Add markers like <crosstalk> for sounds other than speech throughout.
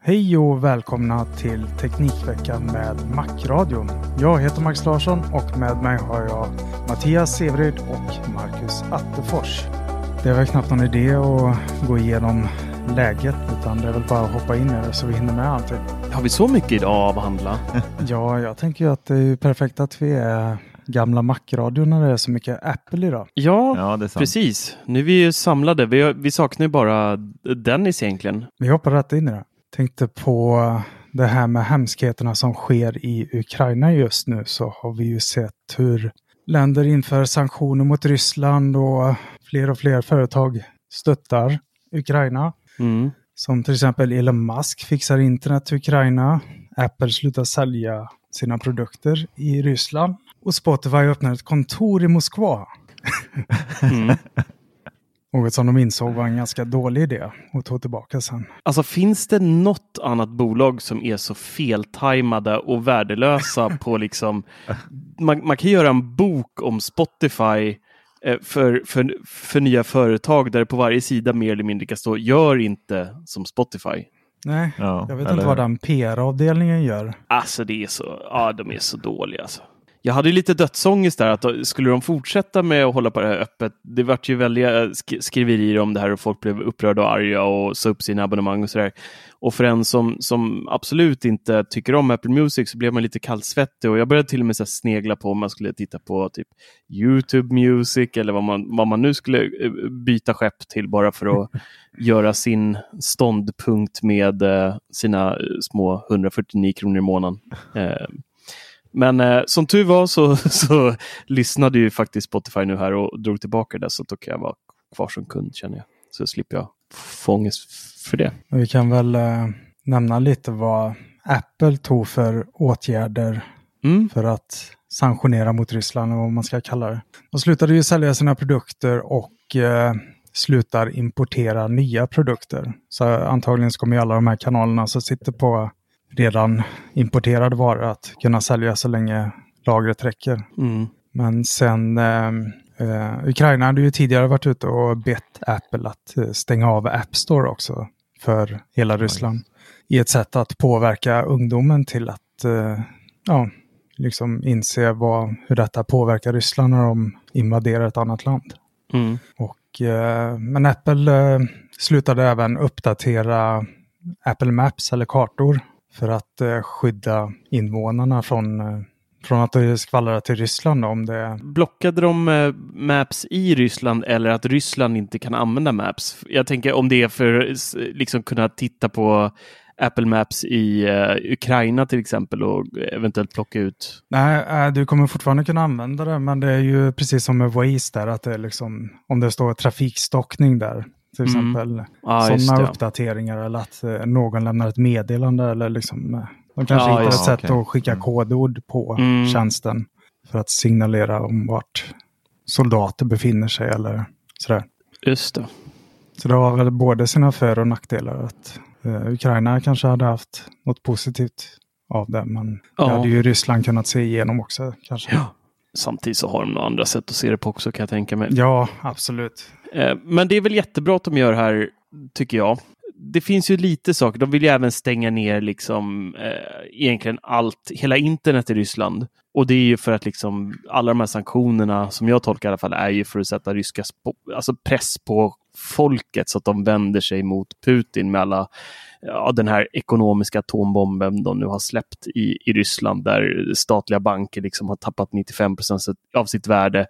Hej och välkomna till Teknikveckan med Macradion. Jag heter Max Larsson och med mig har jag Mattias Severid och Marcus Attefors. Det är väl knappt någon idé att gå igenom läget utan det är väl bara att hoppa in i det så vi hinner med allting. Har vi så mycket idag att avhandla? <laughs> Ja, jag tänker ju att det är perfekt att vi är gamla Mac-radion när det är så mycket Apple idag. Ja, Ja, det är sant. precis. Nu är vi ju samlade. Vi, vi saknar ju bara Dennis egentligen. Vi hoppar rätt in i det. Tänkte på det här med hemskheterna som sker i Ukraina just nu så har vi ju sett hur länder inför sanktioner mot Ryssland och fler och fler företag stöttar Ukraina. Mm. Som till exempel Elon Musk fixar internet till Ukraina. Apple slutar sälja sina produkter i Ryssland. Och Spotify öppnar ett kontor i Moskva. Mm. <laughs> Något som de insåg var en ganska dålig idé och tog tillbaka sen. Alltså finns det något annat bolag som är så feltajmade och värdelösa <laughs> på liksom... Man, man kan göra en bok om Spotify eh, för, för, för nya företag där det på varje sida mer eller mindre kan stå gör inte som Spotify. Nej, Ja, jag vet eller- inte vad den PR-avdelningen gör. Alltså det är så, ja de är så dåliga alltså. Jag hade ju lite dödsångest där, att skulle de fortsätta med att hålla på det här öppet? Det vart ju väldiga sk- skriverier om det här och folk blev upprörda och arga och sa upp sina abonnemang och sådär. Och för en som, som absolut inte tycker om Apple Music så blev man lite kallsvettig och jag började till och med så snegla på om man skulle titta på typ YouTube Music eller vad man, vad man nu skulle eh, byta skepp till bara för att <laughs> göra sin ståndpunkt med eh, sina eh, små 149 kronor i månaden. Men eh, som tur var så, <laughs> så lyssnade ju faktiskt Spotify nu här och drog tillbaka det så då kan jag vara kvar som kund känner jag. Så slipper jag få ångest för det. Vi kan väl eh, nämna lite vad Apple tog för åtgärder Mm. för att sanktionera mot Ryssland, eller vad man ska kalla det. De slutade ju sälja sina produkter och eh, slutar importera nya produkter. Så antagligen så kommer ju alla de här kanalerna som sitter på redan importerade varor att kunna sälja så länge lagret räcker. Mm. Men sen eh, eh, Ukraina hade ju tidigare varit ute och bett Apple att eh, stänga av App Store också för hela Ryssland. I ett sätt att påverka ungdomen till att eh, ja, liksom inse vad, hur detta påverkar Ryssland när de invaderar ett annat land. Mm. Och, eh, men Apple eh, slutade även uppdatera Apple Maps eller kartor för att eh, skydda invånarna från, eh, från att det skvallrar till Ryssland om det. Blockade de eh, Maps i Ryssland eller att Ryssland inte kan använda Maps? Jag tänker om det är för att liksom kunna titta på Apple Maps i Ukraina till exempel och eventuellt plocka ut. Nej, du kommer fortfarande kunna använda det, men det är ju precis som med Waze där, att det är liksom, om det står trafikstockning där, till Mm. exempel, just sådana uppdateringar eller att eh, någon lämnar ett meddelande eller liksom, eh, de kanske Ja, hittar ett just det. sätt Okej. att skicka Mm. kodord på Mm. tjänsten för att signalera om vart soldater befinner sig eller sådär. Just det. Så det har väl både sina för och nackdelar. Att eh, Ukraina kanske hade haft något positivt av det. Men ja. det hade ju Ryssland kunnat se igenom också. Kanske. Ja. Samtidigt så har de några andra sätt att se det på också kan jag tänka mig. Ja, absolut. Eh, men det är väl jättebra att de gör här, tycker jag det finns ju lite saker. De vill ju även stänga ner liksom eh, egentligen allt, hela internet i Ryssland. Och det är ju för att liksom alla de här sanktionerna, som jag tolkar i alla fall, är ju för att sätta ryska alltså press på folket så att de vänder sig mot Putin med alla ja, den här ekonomiska atombomben de nu har släppt i, i Ryssland där statliga banker liksom har tappat 95 procent av sitt värde.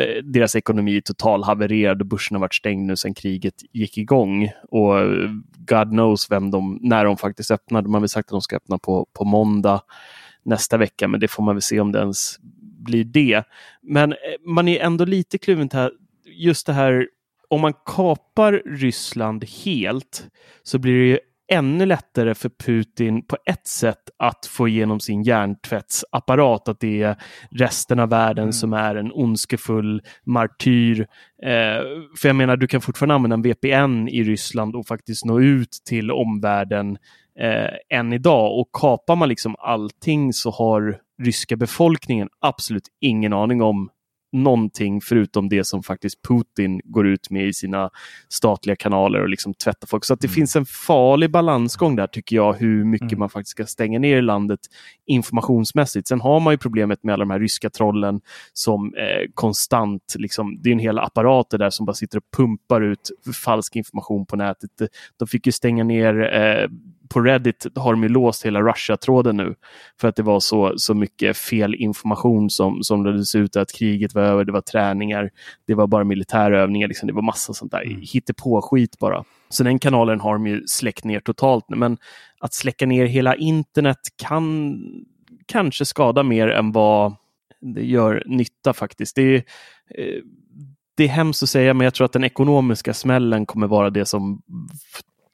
Eh, deras ekonomi är total havererad och börsen har varit stängd nu sedan kriget gick igång. Och eh, God knows vem de, när de faktiskt öppnar. De har väl sagt att de ska öppna på, på måndag nästa vecka, men det får man väl se om det ens blir det. Men eh, man är ändå lite kluven till Just det här, om man kapar Ryssland helt så blir det ju ännu lättare för Putin på ett sätt att få igenom sin hjärntvättsapparat, att det är resten av världen mm. som är en ondskefull martyr. Eh, för jag menar, du kan fortfarande använda en VPN i Ryssland och faktiskt nå ut till omvärlden eh, än idag. Och kapar man liksom allting så har ryska befolkningen absolut ingen aning om någonting förutom det som faktiskt Putin går ut med i sina statliga kanaler och liksom tvättar folk. Så att det mm. finns en farlig balansgång där tycker jag, hur mycket mm. man faktiskt ska stänga ner landet informationsmässigt. Sen har man ju problemet med alla de här ryska trollen som eh, konstant, liksom, det är en hel apparat där som bara sitter och pumpar ut falsk information på nätet. De fick ju stänga ner eh, på Reddit har de ju låst hela Russia-tråden nu. För att det var så, så mycket fel information som, som lades ut att kriget var över, det var träningar, det var bara militärövningar, liksom, det var massa sånt där mm. hittepå-skit bara. Så den kanalen har de ju släckt ner totalt. Men att släcka ner hela internet kan kanske skada mer än vad det gör nytta faktiskt. Det är, eh, det är hemskt att säga, men jag tror att den ekonomiska smällen kommer vara det som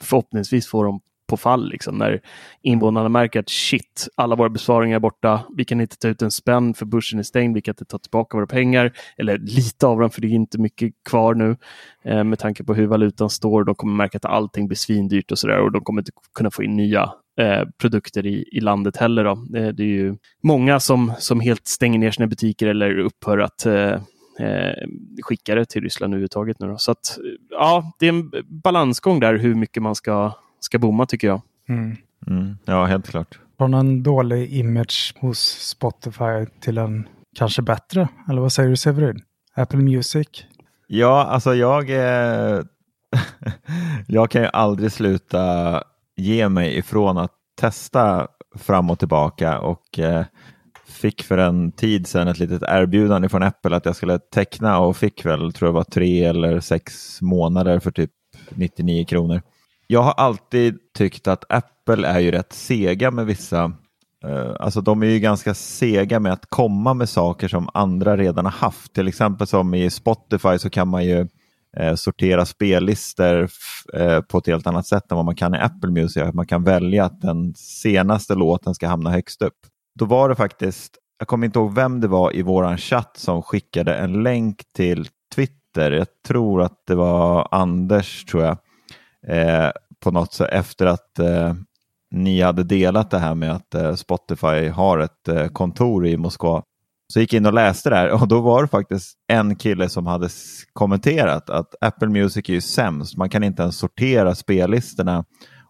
förhoppningsvis får dem på fall. Liksom, när invånarna märker att shit, alla våra besparingar är borta. Vi kan inte ta ut en spänn för börsen är stängd. Vi kan inte ta tillbaka våra pengar. Eller lite av dem, för det är inte mycket kvar nu. Eh, med tanke på hur valutan står. De kommer märka att allting blir svindyrt och sådär. Och de kommer inte kunna få in nya eh, produkter i, i landet heller. Då. Eh, det är ju många som, som helt stänger ner sina butiker eller upphör att eh, eh, skicka det till Ryssland överhuvudtaget. Nu då. Så att, ja, det är en balansgång där hur mycket man ska ska bomma tycker jag. Mm. Mm. Ja, helt klart. Från en dålig image hos Spotify till en kanske bättre? Eller vad säger du Severin? Apple Music? Ja, alltså jag, eh, <laughs> jag kan ju aldrig sluta ge mig ifrån att testa fram och tillbaka och eh, fick för en tid sedan ett litet erbjudande från Apple att jag skulle teckna och fick väl, tror jag var tre eller sex månader för typ 99 kronor jag har alltid tyckt att Apple är ju rätt sega med vissa eh, Alltså de är ju ganska sega med att komma med saker som andra redan har haft. Till exempel som i Spotify så kan man ju eh, sortera spellistor eh, på ett helt annat sätt än vad man kan i Apple Music. Man kan välja att den senaste låten ska hamna högst upp. Då var det faktiskt, jag kommer inte ihåg vem det var i våran chatt som skickade en länk till Twitter. Jag tror att det var Anders, tror jag eh, på något sätt efter att eh, ni hade delat det här med att eh, Spotify har ett eh, kontor i Moskva. Så gick jag in och läste det här och då var det faktiskt en kille som hade kommenterat att Apple Music är ju sämst. Man kan inte ens sortera spellistorna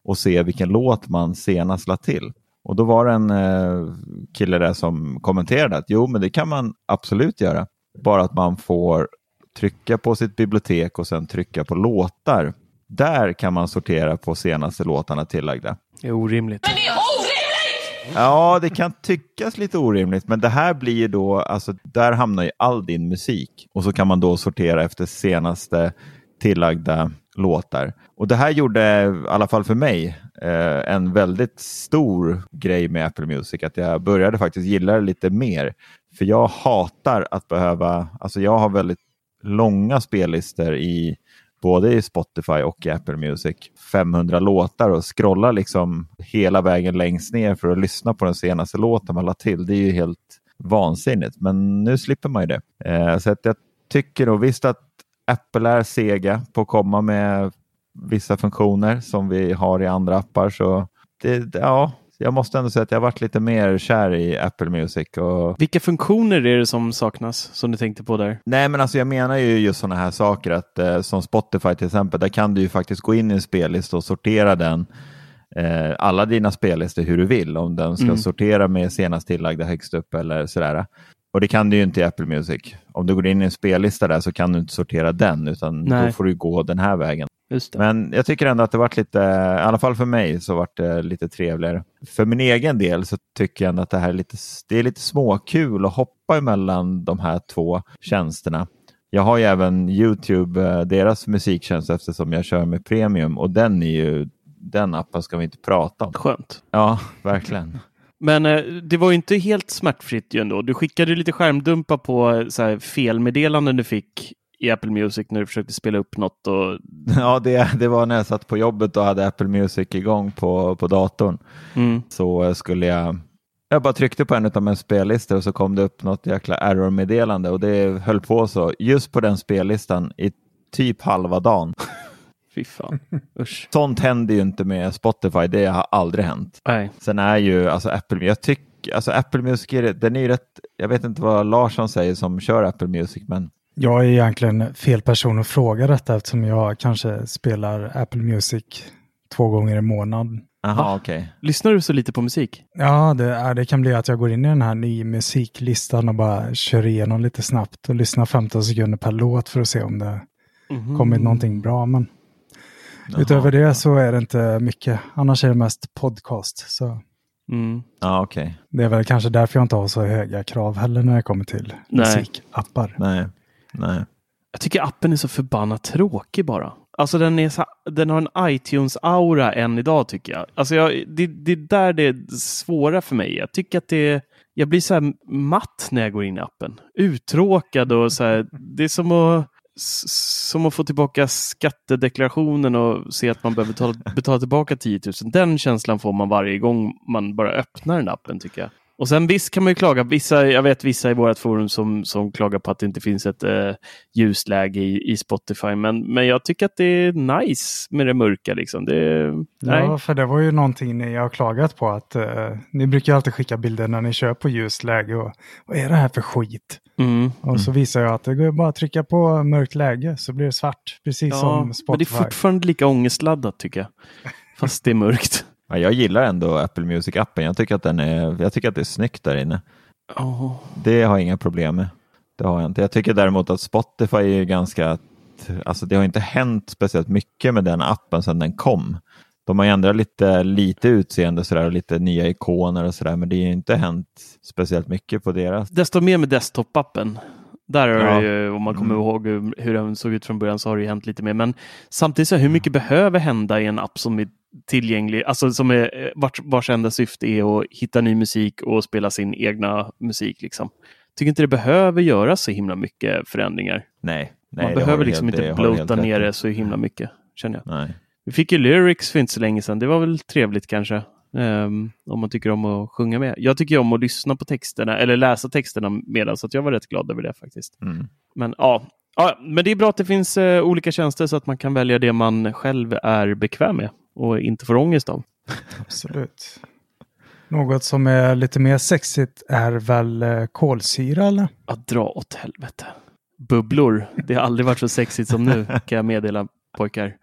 och se vilken låt man senast lade till. Och då var det en eh, kille där som kommenterade att jo, men det kan man absolut göra. Bara att man får trycka på sitt bibliotek och sen trycka på låtar där kan man sortera på senaste låtarna tillagda. Det är orimligt. Men det är orimligt! Ja, det kan tyckas lite orimligt, men det här blir då, alltså där hamnar ju all din musik och så kan man då sortera efter senaste tillagda låtar. Och det här gjorde, i alla fall för mig, eh, en väldigt stor grej med Apple Music, att jag började faktiskt gilla det lite mer. För jag hatar att behöva, alltså jag har väldigt långa spellistor i både i Spotify och i Apple Music 500 låtar och scrolla liksom hela vägen längst ner för att lyssna på den senaste låten man la till. Det är ju helt vansinnigt, men nu slipper man ju det. Eh, så att jag tycker nog visst att Apple är sega på att komma med vissa funktioner som vi har i andra appar. Så det, ja, jag måste ändå säga att jag varit lite mer kär i Apple Music. Och... Vilka funktioner är det som saknas som du tänkte på där? Nej, men alltså jag menar ju just sådana här saker att eh, som Spotify till exempel, där kan du ju faktiskt gå in i en spellista och sortera den eh, alla dina spellistor hur du vill, om den ska Mm. sortera med senast tillagda högst upp eller sådär. Och det kan du ju inte i Apple Music. Om du går in i en spellista där så kan du inte sortera den, utan Nej. då får du gå den här vägen. Men jag tycker ändå att det varit lite, i alla fall för mig, så varit det lite trevligare. För min egen del så tycker jag ändå att det här är lite, det är lite småkul att hoppa emellan de här två tjänsterna. Jag har ju även YouTube, eh, deras musiktjänst eftersom jag kör med premium och den är ju, den appen ska vi inte prata om. Skönt. Ja, verkligen. Men eh, det var ju inte helt smärtfritt ju ändå. Du skickade lite skärmdumpar på eh, så här, felmeddelanden du fick i Apple Music när du försökte spela upp något. Och... <laughs> Ja, det, det var när jag satt på jobbet och hade Apple Music igång på, på datorn. Mm. Så skulle jag jag bara tryckte på en av mina spellistor och så kom det upp något jäkla error-meddelande och det höll på så just på den spellistan i typ halva dagen. <laughs> Fy fan. Usch. Sånt händer ju inte med Spotify, det har aldrig hänt. Nej. Sen är ju alltså Apple, jag tycker, alltså Apple Music, är, den är ju rätt, jag vet inte vad Larsson säger som kör Apple Music, men Jag är egentligen fel person att fråga detta eftersom jag kanske spelar Apple Music två gånger i månaden. aha, okej. Lyssnar du så lite på musik? Ja, det, är, det kan bli att jag går in i den här ny musiklistan och bara kör igenom lite snabbt och lyssnar 15 sekunder per låt för att se om det kommit någonting bra. Men utöver det så är det inte mycket. Annars är det mest podcast. Så Mm. Ja, okej. det är väl kanske därför jag inte har så höga krav heller när det kommer till Nej. musikappar. Nej, nej. Jag tycker appen är så förbannat tråkig bara. Alltså den, är så, den har en iTunes-aura än idag tycker jag. Alltså jag, det, det är där det är svåra för mig. Jag tycker att det jag blir så här matt när jag går in i appen. Uttråkad och så här, det är som att, som att få tillbaka skattedeklarationen och se att man behöver betala, betala tillbaka 10 000. Den känslan får man varje gång man bara öppnar den appen tycker jag. Och sen visst kan man ju klaga, vissa, jag vet vissa i vårt forum som, som klagar på att det inte finns ett eh, ljusläge i, i Spotify. Men, men jag tycker att det är nice med det mörka. Liksom. Det, nej. Ja, för det var ju någonting ni har klagat på att eh, ni brukar ju alltid skicka bilder när ni kör på ljust läge och vad är det här för skit? Mm. Och så visar jag att det går bara att trycka på mörkt läge så blir det svart, precis Ja, som men det är Spotify. fortfarande lika ångestladdat tycker jag. <laughs> Fast det är mörkt. Ja, jag gillar ändå Apple Music-appen. Jag tycker att den är, jag tycker att det är snyggt där inne. Oh. Det har jag inga problem med. Det har jag inte. Jag tycker däremot att Spotify är ganska, alltså det har inte hänt speciellt mycket med den appen sedan den kom. De har ändrat lite, lite utseende sådär, och lite nya ikoner och sådär, men det har ju inte hänt speciellt mycket på deras. Desto mer med desktop-appen. Där har Ja. ju, om man kommer Mm. ihåg hur, den såg ut från början så har det ju hänt lite mer. Men samtidigt så hur mycket behöver hända i en app som är tillgänglig, alltså som är, eh, vars, vars enda syfte är att hitta ny musik och spela sin egna musik. Liksom. Tycker inte det behöver göra så himla mycket förändringar. Nej, nej man behöver liksom helt- inte rätt ner det så himla mycket, känner jag. Nej. Vi fick ju lyrics för inte så länge sedan. Det var väl trevligt kanske. ehm, om man tycker om att sjunga med. Jag tycker om att lyssna på texterna eller läsa texterna medan så att jag var rätt glad över det faktiskt. Mm. Men ja, ja men det är bra att det finns eh, olika tjänster så att man kan välja det man själv är bekväm med och inte får ångest av. Absolut. Något som är lite mer sexigt är väl eh, kolsyra eller? Att dra åt helvete. Bubblor. Det har aldrig varit så sexigt som nu kan jag meddela pojkar.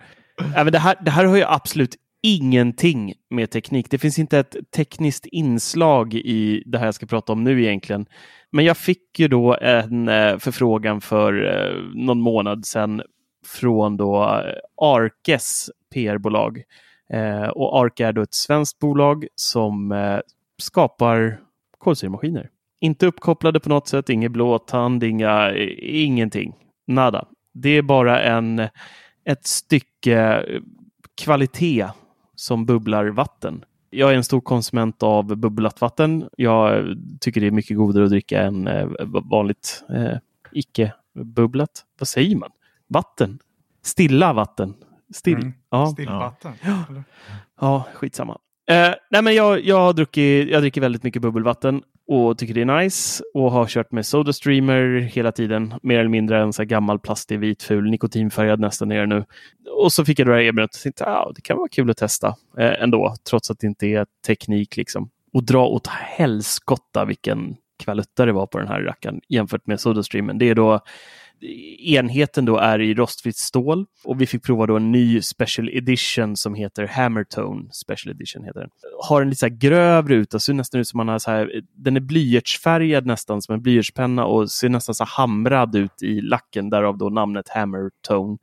Ja, men det, här, det här har ju absolut ingenting med teknik. Det finns inte ett tekniskt inslag i det här jag ska prata om nu egentligen. Men jag fick ju då en eh, förfrågan för eh, någon månad sedan från då eh, Arkes PR-bolag. Eh, och Arke är då ett svenskt bolag som eh, skapar kolsyremaskiner. Inte uppkopplade på något sätt, ingen blåtand, inga, ingenting. Nada. Det är bara en, ett stycke eh, kvalitet som bubblar vatten. Jag är en stor konsument av bubblat vatten. Jag eh, tycker det är mycket godare att dricka än vanligt eh, icke-bubblat. Vad säger man? Vatten. Stilla vatten. Still. Mm. Ja. Stillvatten. Ja, skitsamma. Eh, nej men jag, jag, har druckit, jag dricker väldigt mycket bubbelvatten och tycker det är nice och har kört med Sodastreamer hela tiden. Mer eller mindre en så gammal plastig vit ful nikotinfärgad nästan är nu. Och så fick jag då det erbjudandet och tänkte ah, det kan vara kul att testa eh, ändå, trots att det inte är teknik liksom. Och dra åt helskotta vilken kvalutta det var på den här rackaren jämfört med Sodastreamen. Det är då enheten då är i rostfritt stål och vi fick prova då en ny special edition som heter Hammertone Special Edition. heter den. Har en lite så grövre ruta, ser nästan ut som man har så här, den är blyertsfärgad nästan som en blyertspenna och ser nästan så hamrad ut i lacken, därav då namnet Hammertone.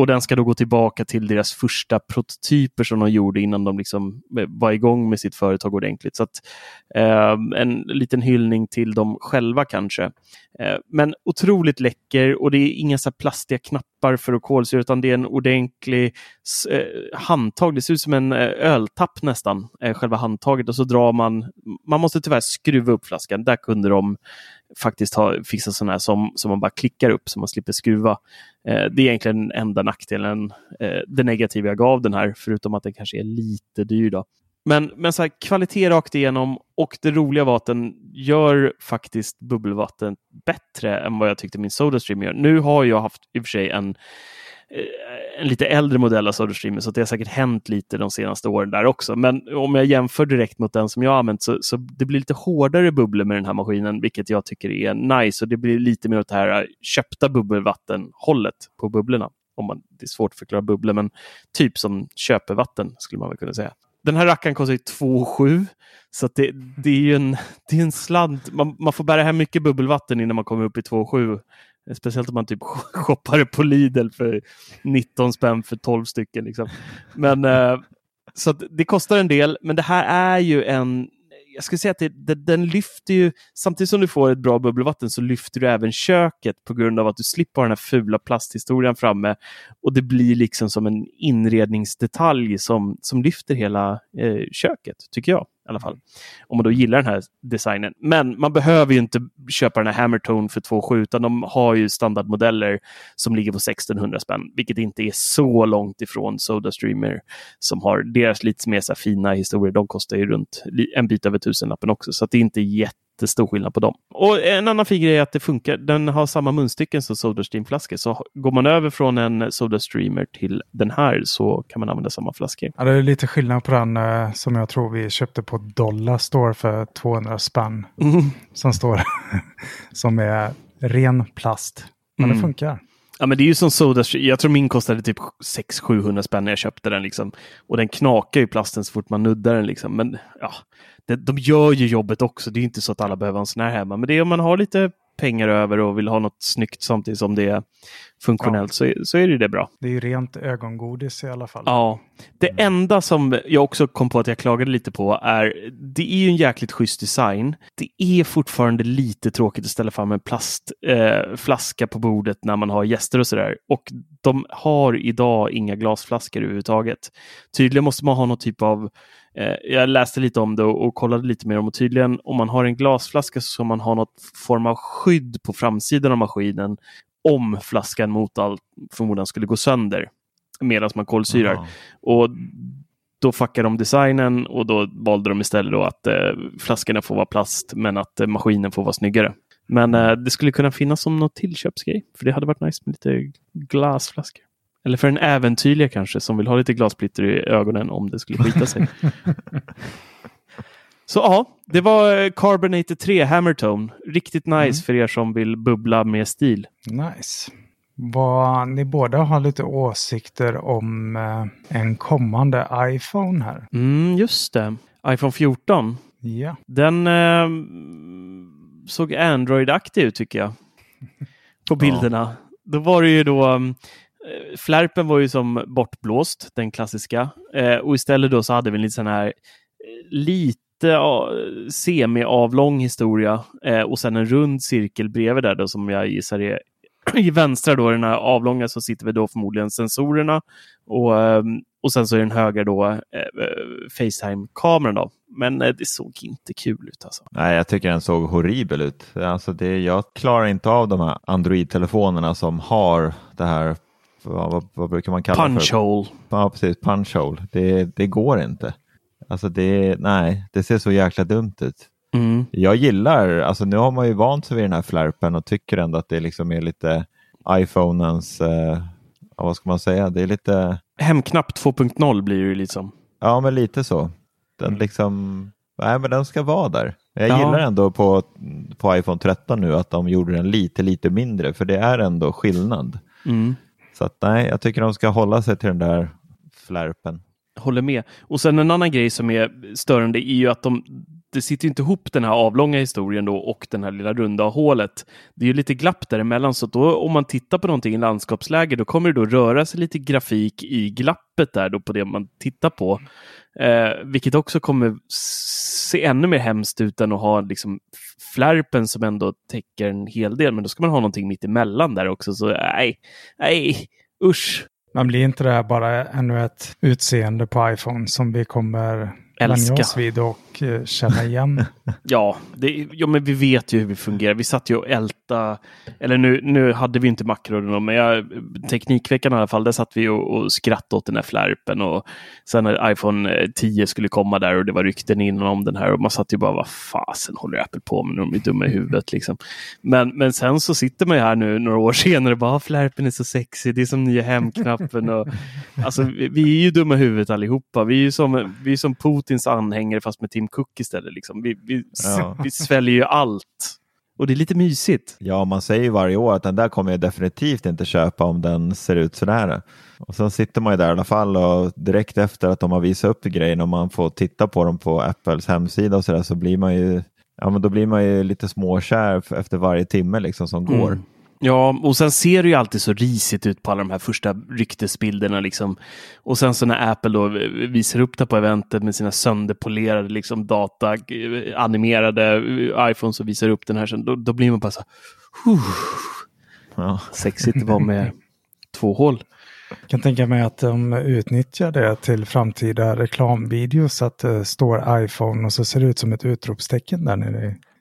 Och den ska då gå tillbaka till deras första prototyper som de gjorde innan de liksom eh, var igång med sitt företag ordentligt. Så att, eh, en liten hyllning till dem själva kanske. Eh, men otroligt läcker och det är inga så plastiga knappar för att kolsyra utan det är en ordentlig eh, handtag. Det ser ut som en eh, öltapp nästan, eh, själva handtaget och så drar man. Man måste tyvärr skruva upp flaskan. Där kunde de faktiskt ha fixat sådana här som, som man bara klickar upp så man slipper skruva. Eh, det är egentligen den enda nackdelen, eh, det negativa jag gav den här, förutom att den kanske är lite dyr. Då. Men, men så här, kvalitet rakt igenom och det roliga var att den gör faktiskt bubbelvatten bättre än vad jag tyckte min Sodastream gör. Nu har jag haft i och för sig en Eh, en lite äldre modell av SodaStreamer så det har säkert hänt lite de senaste åren där också. Men om jag jämför direkt mot den som jag har använt så, så det blir lite hårdare bubblor med den här maskinen, vilket jag tycker är nice. Och det blir lite mer åt det här köpta bubbelvatten-hållet på bubblorna. Om man, det är svårt att förklara bubblor, men typ som köpevatten skulle man väl kunna säga. Den här rackaren kostar 2,7 så det, det, är ju en, det är en slant. Man, man, får bära hem mycket bubbelvatten innan man kommer upp i 2,7 Speciellt om man typ <laughs> shoppar på Lidl för 19 spänn för 12 stycken. Liksom. Men, eh, så det kostar en del, men det här är ju en jag skulle säga att det, det, den lyfter ju, samtidigt som du får ett bra bubbelvatten så lyfter du även köket på grund av att du slipper den här fula plasthistorien framme och det blir liksom som en inredningsdetalj som, som lyfter hela eh, köket, tycker jag i alla fall. Om man då gillar den här designen. Men man behöver ju inte köpa den här Hammertone för 2,7 utan de har ju standardmodeller som ligger på 1600 spänn, vilket inte är så långt ifrån Sodastreamer som har deras lite mer så fina historier. De kostar ju runt en bit över tusenlappen också, så det är inte jätte jättestor skillnad på dem. Och en annan fin grej är att det funkar. Den har samma munstycken som Sodastream-flaskor. Så går man över från en Sodastreamer till den här så kan man använda samma flaskor. Ja, det är lite skillnad på den eh, som jag tror vi köpte på Dollar Store för 200 spänn. Mm. Som står <laughs> som är ren plast. Men mm. det funkar. Ja, men det är ju som Soda Jag tror min kostade typ 600-700 spänn när jag köpte den. Liksom. Och den knakar ju plasten så fort man nuddar den. Liksom. Men ja, det, de gör ju jobbet också. Det är inte så att alla behöver en sån här hemma. Men det är om man har lite pengar över och vill ha något snyggt samtidigt som det är funktionellt ja. så, så är det, det bra. Det är ju rent ögongodis i alla fall. Ja. Det enda som jag också kom på att jag klagade lite på är det är ju en jäkligt schysst design. Det är fortfarande lite tråkigt att ställa fram en plastflaska eh, på bordet när man har gäster och sådär. Och de har idag inga glasflaskor överhuvudtaget. Tydligen måste man ha någon typ av Eh, jag läste lite om det och, och, kollade lite mer om och tydligen om man har en glasflaska så ska man ha något form av skydd på framsidan av maskinen om flaskan mot all förmodan skulle gå sönder medan man kolsyrar. Aha. Och då fuckade de designen och då valde de istället att eh, flaskorna får vara plast men att eh, maskinen får vara snyggare. Men eh, det skulle kunna finnas som något tillköpsgrej, för det hade varit nice med lite glasflaskor. Eller för en äventyrliga kanske som vill ha lite glassplitter i ögonen om det skulle skita sig. <laughs> Så ja, det var eh, Carbonated 3 Hammertone. Riktigt nice mm. för er som vill bubbla med stil. Nice. Vad, ni båda har lite åsikter om eh, en kommande iPhone här. Mm, just det. iPhone 14. Ja. Den eh, såg Android-aktig ut tycker jag. <laughs> På bilderna. Ja. Då var det ju då um, Eh, flärpen var ju som bortblåst, den klassiska. Eh, och istället då så hade vi en lite sån här eh, lite uh, semi-avlång historia eh, och sen en rund cirkel bredvid där då som jag gissar är <clears throat> i vänstra då, den här avlånga, så sitter vi då förmodligen sensorerna och, um, och sen så är den höger då eh, Facetime-kameran då. Men eh, det såg inte kul ut alltså. Nej, jag tycker den såg horribel ut. Alltså det, jag klarar inte av de här Android-telefonerna som har det här vad, vad, vad brukar man kalla punch för? Hole. Ja, precis. Punch hole. Det, det går inte. Alltså det, nej, det ser så jäkla dumt ut. Mm. Jag gillar, alltså nu har man ju vant sig vid den här flärpen och tycker ändå att det liksom är lite iPhonens, eh, vad ska man säga, det är lite, Hemknapp 2.0 blir det ju liksom. ja men lite så. Den liksom, nej men den ska vara där. Jag Ja. gillar ändå på, på iPhone 13 nu att de gjorde den lite, lite mindre för det är ändå skillnad. Mm. Så att nej, jag tycker de ska hålla sig till den där flärpen. Håller med. Och sen en annan grej som är störande är ju att de, det sitter inte ihop den här avlånga historien då och den här lilla runda hålet. Det är ju lite glapp däremellan så då om man tittar på någonting i landskapsläge då kommer det då röra sig lite grafik i glappet där då på det man tittar på. Eh, vilket också kommer se ännu mer hemskt ut än att ha liksom flärpen som ändå täcker en hel del. Men då ska man ha någonting mitt emellan där också. Så nej, nej, usch. Men blir inte det här bara ännu ett utseende på iPhone som vi kommer Älska. oss vid och eh, känna igen? <laughs> Ja, det, ja, men vi vet ju hur vi fungerar. Vi satt ju och älta, eller nu, nu hade vi inte makron, men jag, Teknikveckan i alla fall, där satt vi och, och skrattade åt den här flärpen och sen när iPhone 10 skulle komma där och det var rykten innan om den här och man satt ju bara, vad fasen håller Apple på med? De är dumma i huvudet liksom. Men, men sen så sitter man ju här nu några år senare och bara, "Ah, flärpen är så sexig, det är som nya hemknappen och <laughs> alltså vi, vi är ju dumma i huvudet allihopa. Vi är ju som, vi är som Putins anhängare fast med Tim Cook istället. Liksom. Vi, vi, Ja. vi sväljer ju allt. Och det är lite mysigt. Ja, man säger ju varje år att den där kommer jag definitivt inte köpa om den ser ut sådär. Och sen sitter man ju där i alla fall och direkt efter att de har visat upp grejen och man får titta på dem på Apples hemsida och sådär så blir man ju Ja, men då blir man ju lite småkär efter varje timme liksom som går. Ja, och sen ser det ju alltid så risigt ut på alla de här första ryktesbilderna. Liksom. Och sen så när Apple då visar upp det på eventet med sina sönderpolerade liksom, data, eh, animerade eh, iPhones och visar upp den här, sen, då, då blir man bara så. Ja. Sexigt det var med <laughs> två hål. Jag kan tänka mig att de utnyttjar det till framtida reklamvideos. Att det står iPhone och så ser det ut som ett utropstecken där nere i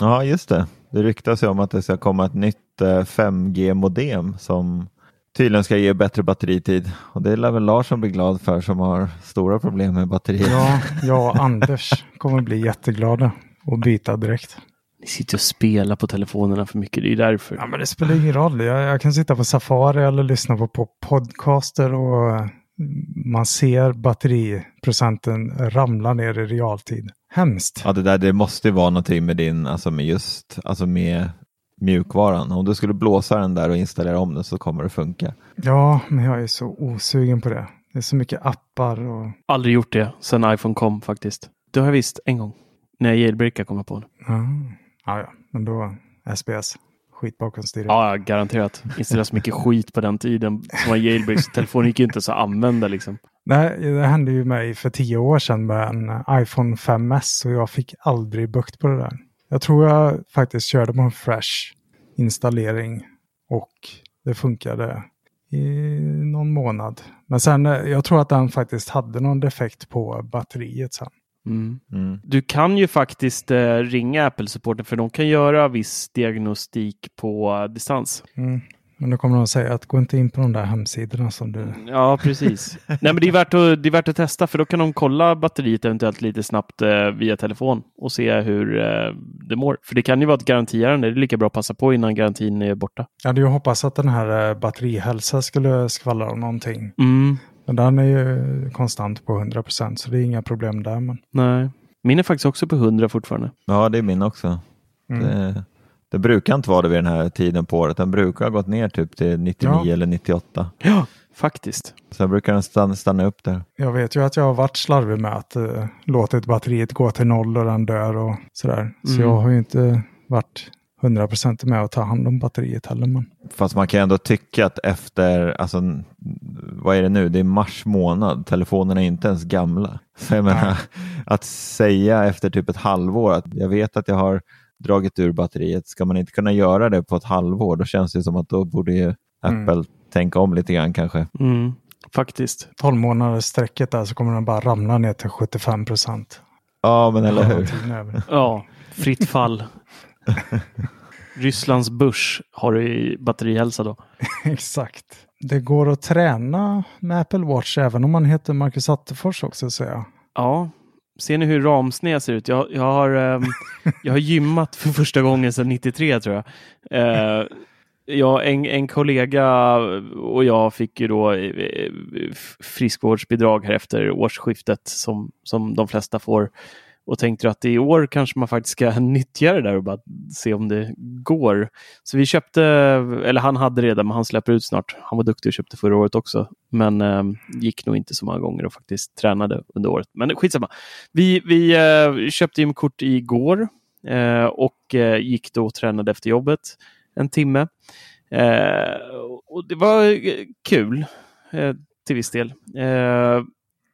Ja, just det. Det ryktas ju om att det ska komma ett nytt eh, 5G-modem som tydligen ska ge bättre batteritid. Och det lär väl Larsson bli glad för som har stora problem med batteriet. Ja, jag och Anders kommer bli jätteglada och byta direkt. Ni sitter och spelar på telefonerna för mycket, det är därför. Ja, men det spelar ingen roll. Jag, jag kan sitta på Safari eller lyssna på, på podcaster och man ser batteriprocenten ramla ner i realtid. Hemskt. Ja, det där det måste ju vara någonting med din, alltså med just, alltså med mjukvaran. Om du skulle blåsa den där och installera om den så kommer det funka. Ja, men jag är så osugen på det. Det är så mycket appar och... Aldrig gjort det sedan iPhone kom faktiskt. Det har jag visst en gång. När jag jailbreakade kom jag på det. Ja, ja, ja. men då SBS. Skit bakom styret. Ja, garanterat. Installerade så mycket skit på den tiden som var jailbreak. Så telefonen gick ju inte så att använda liksom. Nej, det hände ju mig för tio år sedan med en iPhone 5S och jag fick aldrig bukt på det där. Jag tror jag faktiskt körde på en fresh installering och det funkade i någon månad. Men sen, eh, jag tror att den faktiskt hade någon defekt på batteriet sen. Mm. Mm. Du kan ju faktiskt eh, ringa Apple-supporten för de kan göra viss diagnostik på uh, distans. Mm. Men då kommer de att säga att gå inte in på de där hemsidorna som du... Ja, precis. Nej, men det är, värt att, det är värt att testa för då kan de kolla batteriet eventuellt lite snabbt eh, via telefon och se hur eh, det mår. För det kan ju vara ett garantiärende. Det är lika bra att passa på innan garantin är borta. Jag hade ju hoppats att den här eh, batterihälsa skulle skvallra om någonting. Mm. Men den är ju konstant på 100 procent så det är inga problem där. Men... Nej, min är faktiskt också på 100 fortfarande. Ja, det är min också. Mm. Det... Det brukar inte vara det vid den här tiden på året. Den brukar ha gått ner typ till 99 ja. eller 98. Ja, faktiskt. Sen brukar den stanna, stanna upp där. Jag vet ju att jag har varit slarvig med att uh, låtit batteriet gå till noll och den dör och sådär. Så mm. jag har ju inte varit 100% med att ta hand om batteriet heller. Men... Fast man kan ändå tycka att efter, alltså, vad är det nu, det är mars månad, telefonerna är inte ens gamla. Så <laughs> jag menar, att säga efter typ ett halvår att jag vet att jag har dragit ur batteriet. Ska man inte kunna göra det på ett halvår, då känns det som att då borde ju Apple mm. tänka om lite grann kanske. Mm, faktiskt. 12 månaders sträcket där så kommer den bara ramla ner till 75 procent. Ja, men eller hur. Ja, fritt fall. <laughs> Rysslands börs har du i batterihälsa då. <laughs> Exakt. Det går att träna med Apple Watch även om man heter Marcus Attefors också säger jag. Ja, Ser ni hur ramsned ser ut? Jag, jag, har, um, <laughs> jag har gymmat för första gången sedan 93 tror jag. Uh, ja, en, en kollega och jag fick ju då eh, friskvårdsbidrag här efter årsskiftet som, som de flesta får och tänkte att i år kanske man faktiskt ska <laughs> nyttja det där och bara se om det går. Så vi köpte, eller han hade redan, men han släpper ut snart. Han var duktig och köpte förra året också, men eh, gick nog inte så många gånger och faktiskt tränade under året. Men skitsamma. Vi, vi eh, köpte gymkort igår eh, och eh, gick då och tränade efter jobbet en timme. Eh, och det var eh, kul eh, till viss del. Eh,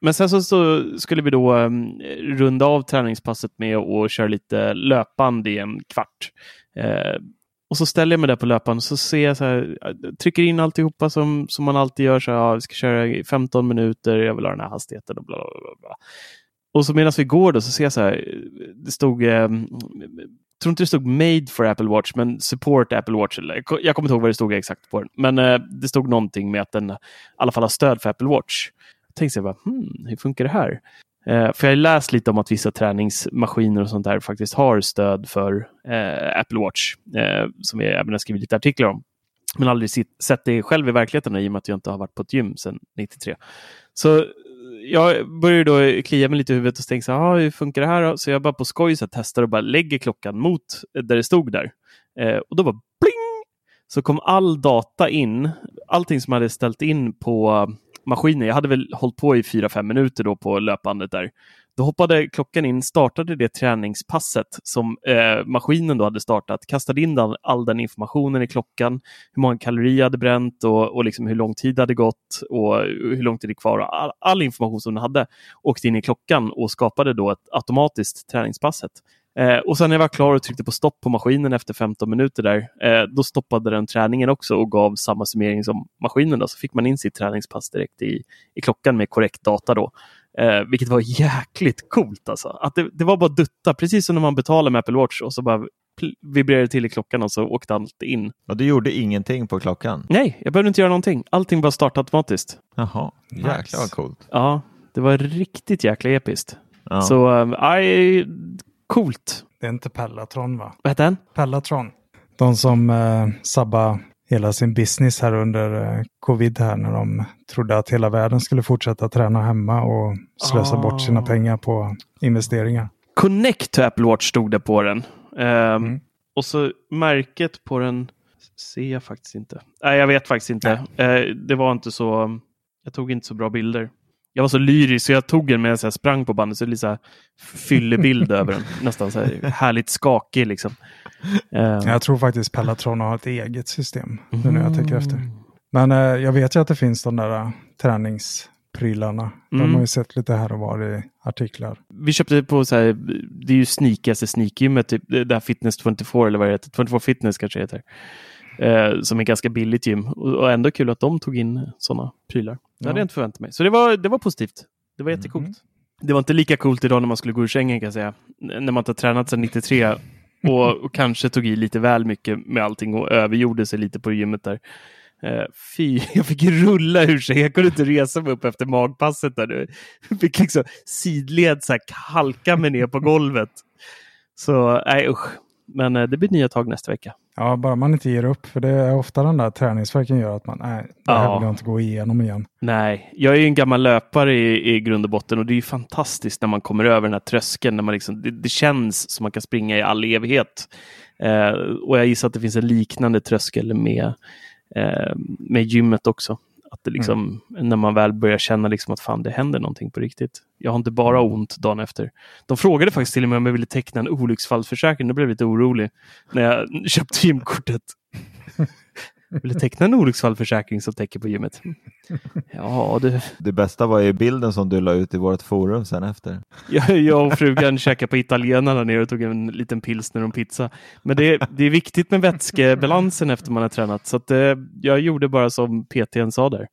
men sen så, så, skulle vi då um, runda av träningspasset med att köra lite löpande i en kvart. Uh, och så ställer jag mig där på löpan och så ser jag så här, eh, trycker in alltihopa som, som man alltid gör. Så här, ja, vi ska köra i 15 minuter, jag vill ha den här hastigheten och bla bla bla. Och så medan vi går då så ser jag så här, eh, det stod, eh, jag tror inte det stod Made for Apple Watch, men Support Apple Watch. Jag kommer inte ihåg vad det stod exakt på den, men eh, det stod någonting med att den i alla fall har stöd för Apple Watch tänkte jag bara, hmm, hur funkar det här? Eh, för jag har läst lite om att vissa träningsmaskiner och sånt där faktiskt har stöd för eh, Apple Watch, eh, som jag även har skrivit lite artiklar om. Men aldrig sett det själv i verkligheten i och med att jag inte har varit på ett gym sedan 93. Så jag började då klia mig lite i huvudet och tänkte så här, hur funkar det här då? Så jag bara på skoj så testar och bara lägger klockan mot där det stod där. Eh, och då var bling! Så kom all data in, allting som jag hade ställt in på maskinen. Jag hade väl hållit på i 4-5 minuter då på löpbandet där. Då hoppade klockan in, startade det träningspasset som eh, maskinen då hade startat, kastade in all, all, den informationen i klockan, hur många kalorier jag hade bränt och, och liksom hur lång tid det hade gått och hur lång tid det är kvar. All, all information som den hade åkte in i klockan och skapade då ett automatiskt träningspasset. Eh, och sen när jag var klar och tryckte på stopp på maskinen efter 15 minuter där, eh, då stoppade den träningen också och gav samma summering som maskinen. Då. Så fick man in sitt träningspass direkt i, i klockan med korrekt data då. Eh, vilket var jäkligt coolt alltså. Att det, det var bara dutta, precis som när man betalar med Apple Watch och så bara vibrerade till i klockan och så åkte allt in. Och du gjorde ingenting på klockan? Nej, jag behövde inte göra någonting. Allting bara startade automatiskt. Jaha, jäklar nice. vad coolt. Ja, det var riktigt jäkla episkt. Ja. Så, äh, Coolt. Det är inte Pellatron va? Vad heter den? Pellatron. De som eh, sabbar hela sin business här under eh, covid här när de trodde att hela världen skulle fortsätta träna hemma och slösa Ah. bort sina pengar på investeringar. Connect to Apple Watch stod det på den. Ehm, Och så märket på den ser jag faktiskt inte. Nej, jag vet faktiskt inte. Eh, det var inte så. Jag tog inte så bra bilder. Jag var så lyrisk så jag tog den medan jag sprang på bandet. Så det är lite här fyllebild <laughs> över den. Nästan så här härligt skakig liksom. Ehm, Jag tror faktiskt Pellatron har ett eget system nu när jag tänker efter. Men eh, jag vet ju att det finns de där eh, träningsprylarna. De Mm. har ju sett lite här och var i artiklar. Vi köpte på så här, det är ju sneakigaste sneakgymmet, typ, det där Fitness 24 eller vad det heter, 24 Fitness kanske det heter. Eh, som är ganska billigt gym och, och ändå kul att de tog in sådana prylar. Det Ja. hade jag inte förväntat mig. Så det var, det var positivt. Det var jättecoolt. Det var inte lika coolt idag när man skulle gå ur sängen kan jag säga. När man inte har tränat sedan 93 <laughs> och, och kanske tog i lite väl mycket med allting och övergjorde sig lite på gymmet där. Eh, fy, <laughs> jag fick rulla ur sig. Jag kunde inte resa mig upp efter magpasset. Där. Jag fick liksom sidled så här, halka mig ner på golvet. Så nej usch. Men eh, det blir nya tag nästa vecka. Ja, bara man inte ger upp. För det är ofta den där träningsverken gör att man, nej, det här Ja. vill jag inte gå igenom igen. Nej, jag är ju en gammal löpare i, i grund och botten och det är ju fantastiskt när man kommer över den här tröskeln. När man liksom, det, det känns som man kan springa i all evighet. Eh, och jag gissar att det finns en liknande tröskel med, eh, med gymmet också. Att det liksom, När man väl börjar känna liksom att fan det händer någonting på riktigt. Jag har inte bara ont dagen efter. De frågade faktiskt till och med om jag ville teckna en olycksfallsförsäkring. Då blev jag lite orolig när jag <laughs> köpte gymkortet. <laughs> Vill du teckna en olycksfallsförsäkring som täcker på gymmet? Ja, du. Det bästa var ju bilden som du la ut i vårt forum sen efter. Jag, jag och frugan käkade på italienarna nere och tog en liten pilsner och en pizza. Men det, är- det är viktigt med vätskebalansen efter man har tränat. Så att, eh, jag gjorde bara som PTn sa där.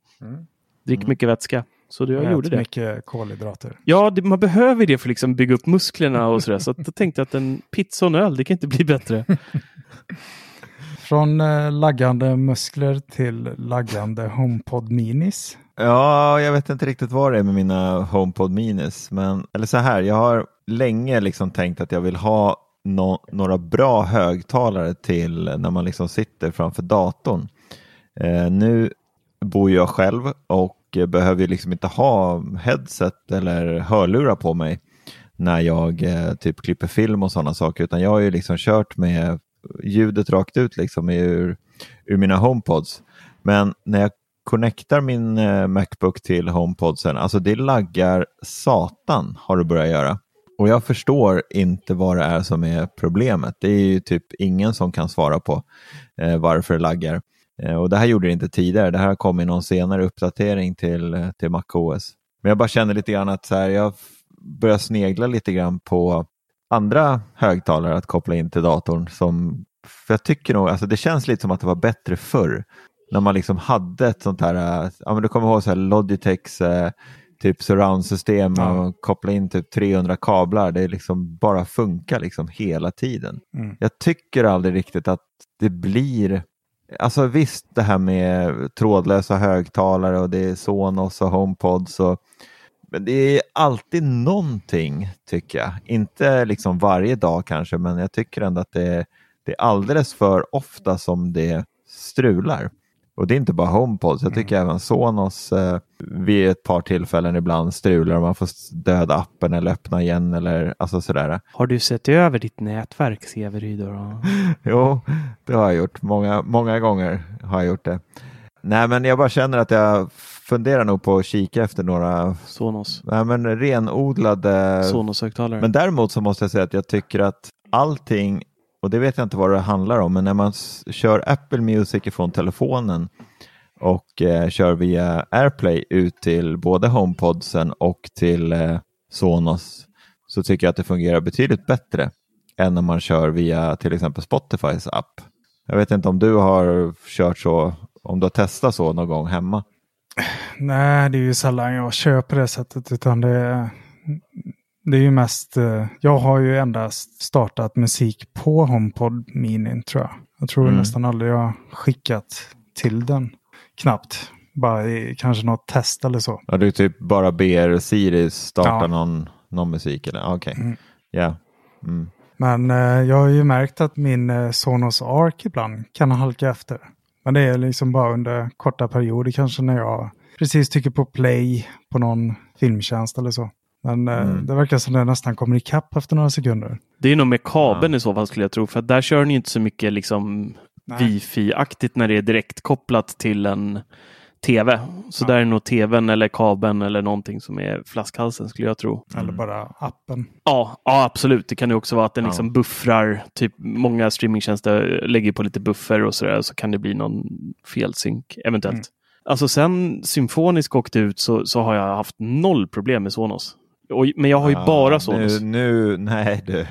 Drick mycket vätska. Så det, jag Ät gjorde det. mycket kolhydrater. Ja, det, man behöver det för att liksom bygga upp musklerna och sådär. Så att, då tänkte jag att en pizza och en öl, det kan inte bli bättre. Från eh, laggande muskler till laggande HomePod Minis. Ja, jag vet inte riktigt vad det är med mina HomePod Minis, men eller så här, jag har länge liksom tänkt att jag vill ha no några bra högtalare till när man liksom sitter framför datorn. Eh, nu bor jag själv och behöver ju liksom inte ha headset eller hörlurar på mig när jag eh, typ klipper film och sådana saker, utan jag har ju liksom kört med ljudet rakt ut liksom ur, ur mina HomePods. Men när jag connectar min eh, Macbook till HomePodsen, alltså det laggar satan har det börjat göra. Och jag förstår inte vad det är som är problemet. Det är ju typ ingen som kan svara på eh, varför det laggar. Eh, och det här gjorde det inte tidigare. Det här kom i någon senare uppdatering till, eh, till MacOS. Men jag bara känner lite grann att så här, jag börjar snegla lite grann på andra högtalare att koppla in till datorn. Som, för jag tycker nog, alltså det känns lite som att det var bättre förr. När man liksom hade ett sånt här, eh, ja men du kommer ihåg så här Logitechs eh, typ surround-system och koppla in typ 300 kablar. Det liksom bara funkar liksom hela tiden. Mm. Jag tycker aldrig riktigt att det blir Alltså visst det här med trådlösa högtalare och det är Sonos och HomePods och men det är alltid någonting tycker jag. Inte liksom varje dag kanske men jag tycker ändå att det är, det är alldeles för ofta som det strular. Och det är inte bara HomePods, jag tycker även Sonos eh, vid ett par tillfällen ibland strular och man får döda appen eller öppna igen eller alltså sådär. Har du sett över ditt nätverk, Severyd? då? <laughs> Jo, det har jag gjort. Många, många gånger har jag gjort det. Nej, men jag bara känner att jag funderar nog på att kika efter några Sonos. nej, men renodlade... Sonos-högtalare. Men däremot så måste jag säga att jag tycker att allting, och det vet jag inte vad det handlar om, men när man kör Apple Music ifrån telefonen och eh, kör via AirPlay ut till både HomePodsen och till eh, Sonos så tycker jag att det fungerar betydligt bättre än när man kör via till exempel Spotifys app. Jag vet inte om du har kört så, om du har testat så någon gång hemma. Nej, det är ju sällan jag kör på det sättet. Utan det, är- det är ju mest... eh, Jag har ju endast startat musik på HomePod Mini tror jag. Jag tror Mm. nästan aldrig jag skickat till den. Knappt. Bara i kanske något test eller så. Ja, du typ bara ber Siri starta Ja. någon, någon musik eller? Okej, Mm. ja. Mm. Men eh, jag har ju märkt att min eh, Sonos Arc ibland kan halka efter. Men det är liksom bara under korta perioder kanske när jag precis tycker på play på någon filmtjänst eller så. Men eh, Mm. det verkar som det nästan kommer ikapp efter några sekunder. Det är nog med kabeln i så fall skulle jag tro. För där kör ni inte så mycket liksom Nej. wifi-aktigt när det är direkt kopplat till en tv. Så där är nog tvn eller kabeln eller någonting som är flaskhalsen skulle jag tro. Eller bara appen. Ja, ja, absolut. Det kan ju också vara att den Ja. liksom buffrar. Typ många streamingtjänster lägger på lite buffer och sådär. Så kan det bli någon felsynk eventuellt. Mm. Alltså sen Symfonisk åkte ut så, så har jag haft noll problem med Sonos. Och, men jag har ju Ja, bara Sonos. Nu, nu, nej du.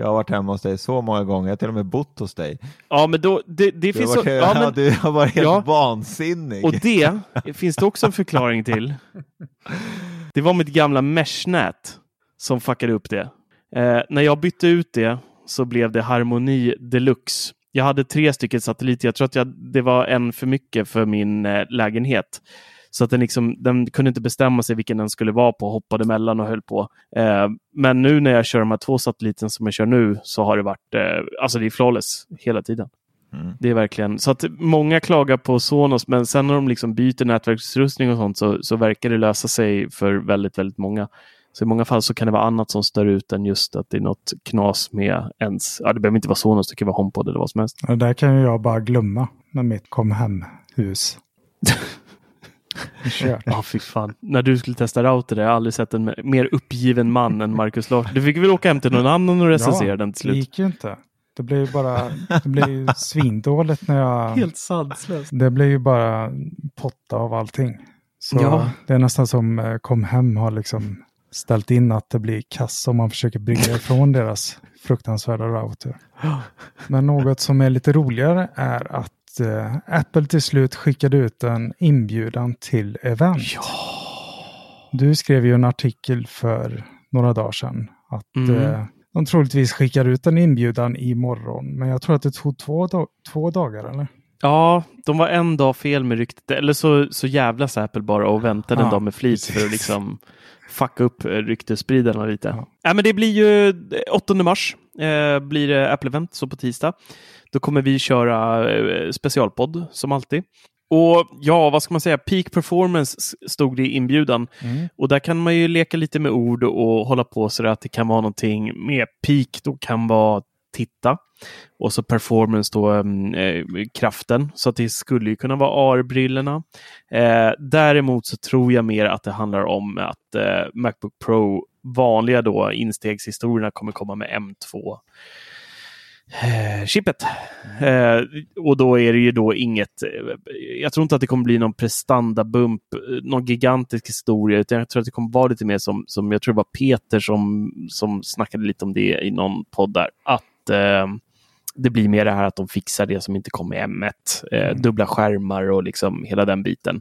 Jag har varit hemma hos dig så många gånger. Jag har till och med bott hos dig. Ja, men då, det, det Du finns har, så, varit, <laughs> ja, men, du har varit helt Ja. vansinnig. Och det finns det också en förklaring till. <laughs> Det var mitt gamla meshnät som fuckade upp det. Eh, när jag bytte ut det så blev det Harmoni Deluxe. Jag hade tre stycken satelliter. Jag tror att jag, det var en för mycket för min eh, lägenhet. Så att den, liksom, den kunde inte bestämma sig vilken den skulle vara på, hoppade mellan och höll på. Eh, men nu när jag kör de här två satelliten som jag kör nu så har det varit, eh, alltså det är flawless hela tiden. Mm. Det är verkligen så att många klagar på Sonos, men sen när de liksom byter nätverksutrustning och sånt så, så verkar det lösa sig för väldigt, väldigt många. Så i många fall så kan det vara annat som stör ut än just att det är något knas med ens, ja det behöver inte vara Sonos, det kan vara HomePod eller vad som helst. Det där kan ju jag bara glömma med mitt kom hem-hus. <laughs> Kört. Ja, fy fan. När du skulle testa router, där, jag har aldrig sett en mer uppgiven man än Marcus Larsson. Du fick väl åka hem till någon annan och recensera den till Det slut. gick ju inte. Det blev ju bara det blev ju svindåligt när jag... Helt sanslöst. Det blev ju bara potta av allting. Så Ja. det är nästan som eh, kom hem har liksom ställt in att det blir kass om man försöker bringa <laughs> ifrån deras fruktansvärda router. Men något som är lite roligare är att eh, Apple till slut skickade ut en inbjudan till event. Du skrev ju en artikel för några dagar sedan att Mm. eh, de troligtvis skickar ut en inbjudan imorgon. Men jag tror att det tog två, da- två dagar eller? Ja, de var en dag fel med ryktet. Eller så, så jävlas Apple bara och väntade en Ja, dag med flit för att liksom fucka upp eh, ryktesspridarna lite. Ja. Ja. men det blir ju eh, 8 mars eh, blir det Apple-event, så på tisdag. Då kommer vi köra eh, specialpodd som alltid. Och ja, vad ska man säga? Peak performance stod det i inbjudan. Mm. Och där kan man ju leka lite med ord och hålla på så att det kan vara någonting med peak då kan vara titta. Och så performance då mm, eh, kraften. Så att det skulle ju kunna vara AR-brillorna. Eh, däremot så tror jag mer att det handlar om att eh, Macbook Pro vanliga då instegshistorierna kommer komma med M2 eh, chippet. Eh, och då är det ju då inget, eh, jag tror inte att det kommer bli någon prestandabump, eh, någon gigantisk historia, utan jag tror att det kommer vara lite mer som, som jag tror det var Peter som, som snackade lite om det i någon podd där, att eh, det blir mer det här att de fixar det som inte kom med M1, eh, dubbla skärmar och liksom hela den biten.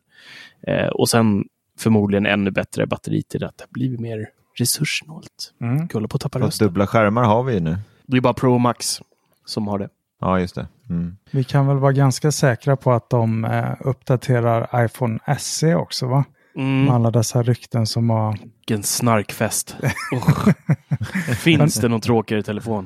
Eh, och sen förmodligen ännu bättre batteri till det, att det blir mer resurssnålt. Mm. Håller på att tappa rösten. dubbla skärmar har vi ju nu. Det är bara Pro Max som har det. Ja, just det. Mm. Vi kan väl vara ganska säkra på att de eh, uppdaterar iPhone SE också va? Mm. Med alla dessa rykten som har... Vilken snarkfest. <laughs> Finns det någon tråkigare telefon?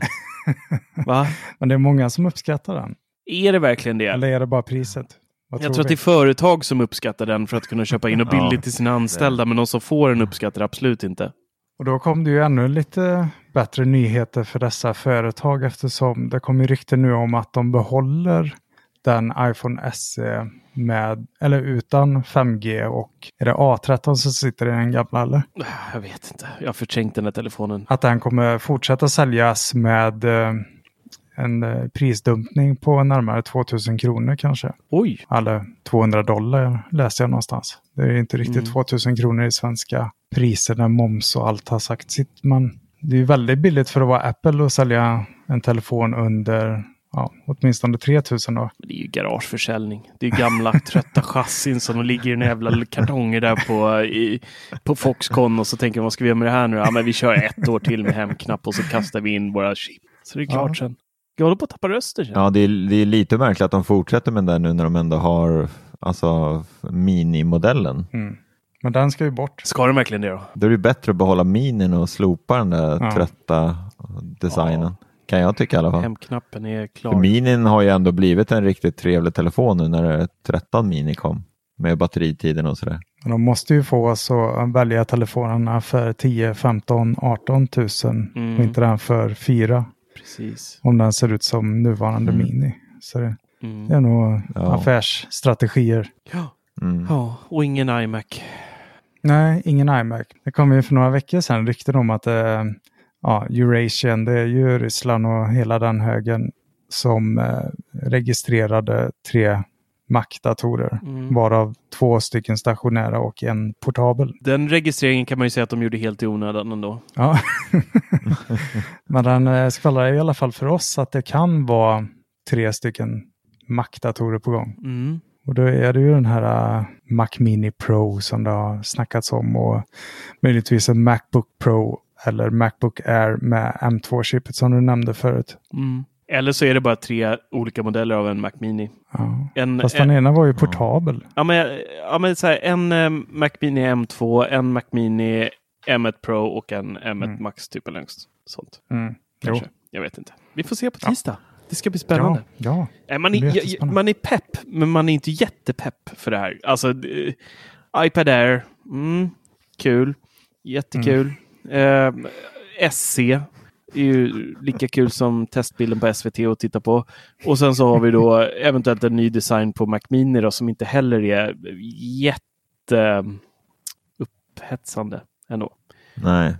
<laughs> Va? Men det är många som uppskattar den. Är det verkligen det? Eller är det bara priset? Vad jag tror att vi? det är företag som uppskattar den för att kunna köpa in och <laughs> Ja, billigt till sina anställda, men de som får den uppskattar absolut inte. Och då kom det ju ännu lite bättre nyheter för dessa företag eftersom det kom ju rykten nu om att de behåller den iPhone SE med, eller utan 5G och är det A13 som sitter i den gamla eller? Jag vet inte. Jag har förträngt den här telefonen. Att den kommer fortsätta säljas med eh, en eh, prisdumpning på närmare 2000 kronor kanske. Oj! Eller 200 dollar läste jag någonstans. Det är inte riktigt Mm. 2000 kronor i svenska priser när moms och allt har sagt sitt. Men det är väldigt billigt för att vara Apple att sälja en telefon under ja, åtminstone 3000 då. Det är ju garageförsäljning. Det är ju gamla <laughs> trötta chassin som ligger i en jävla kartonger där på, i, på Foxconn och så tänker man vad ska vi göra med det här nu? Ja, men vi kör ett år till med hemknapp och så kastar vi in våra chip. Så det är klart Ja. sen. Jag håller på att tappa jag. Ja, det är, det är lite märkligt att de fortsätter med den nu när de ändå har alltså, minimodellen. Mm. Men den ska ju bort. Ska de verkligen det då? Då är det bättre att behålla minin och slopa den där Ja. trötta designen. kan jag tycka i alla fall. Hemknappen är För klar. Minin har ju ändå blivit en riktigt trevlig telefon nu när 13 Mini kom. Med batteritiden och sådär. Men De måste ju få oss att välja telefonerna för 10, 15, 18 tusen Mm. och inte den för 4. Precis. Om den ser ut som nuvarande Mm. Mini. Så det, Mm. det är nog Ja. affärsstrategier. Ja. Mm. ja, och ingen iMac. Nej, ingen iMac. Det kom ju för några veckor sedan rykten om att eh, ja, Eurasian, det är ju Ryssland och hela den högen som eh, registrerade tre Mac-datorer. Mm. Varav två stycken stationära och en portabel. Den registreringen kan man ju säga att de gjorde helt i onödan ändå. Ja. <laughs> Men den eh, skvallrar i alla fall för oss att det kan vara tre stycken Mac-datorer på gång. Mm. Och då är det ju den här uh, Mac Mini Pro som det har snackats om och möjligtvis en Macbook Pro eller Macbook Air med M2-chippet som du nämnde förut. Mm. Eller så är det bara tre olika modeller av en Mac Mini. Ja. En, Fast en, den ena var ju portabel. ja, men, ja, men så här, en eh, Mac Mini M2, en Mac Mini M1 Pro och en M1 Mm. Max typ eller något sånt. Mm. Jo. Jag vet inte. Vi får se på tisdag. Det ska bli spännande. Ja, ja. Man, är, man är pepp, men man är inte jättepepp för det här. Alltså, eh, iPad Air, mm, kul, jättekul. Mm. Eh, SC är ju lika kul som testbilden på SVT att titta på. Och sen så har vi då eventuellt en ny design på Mac Mini då, som inte heller är jätte eh, upphetsande ändå. Nej.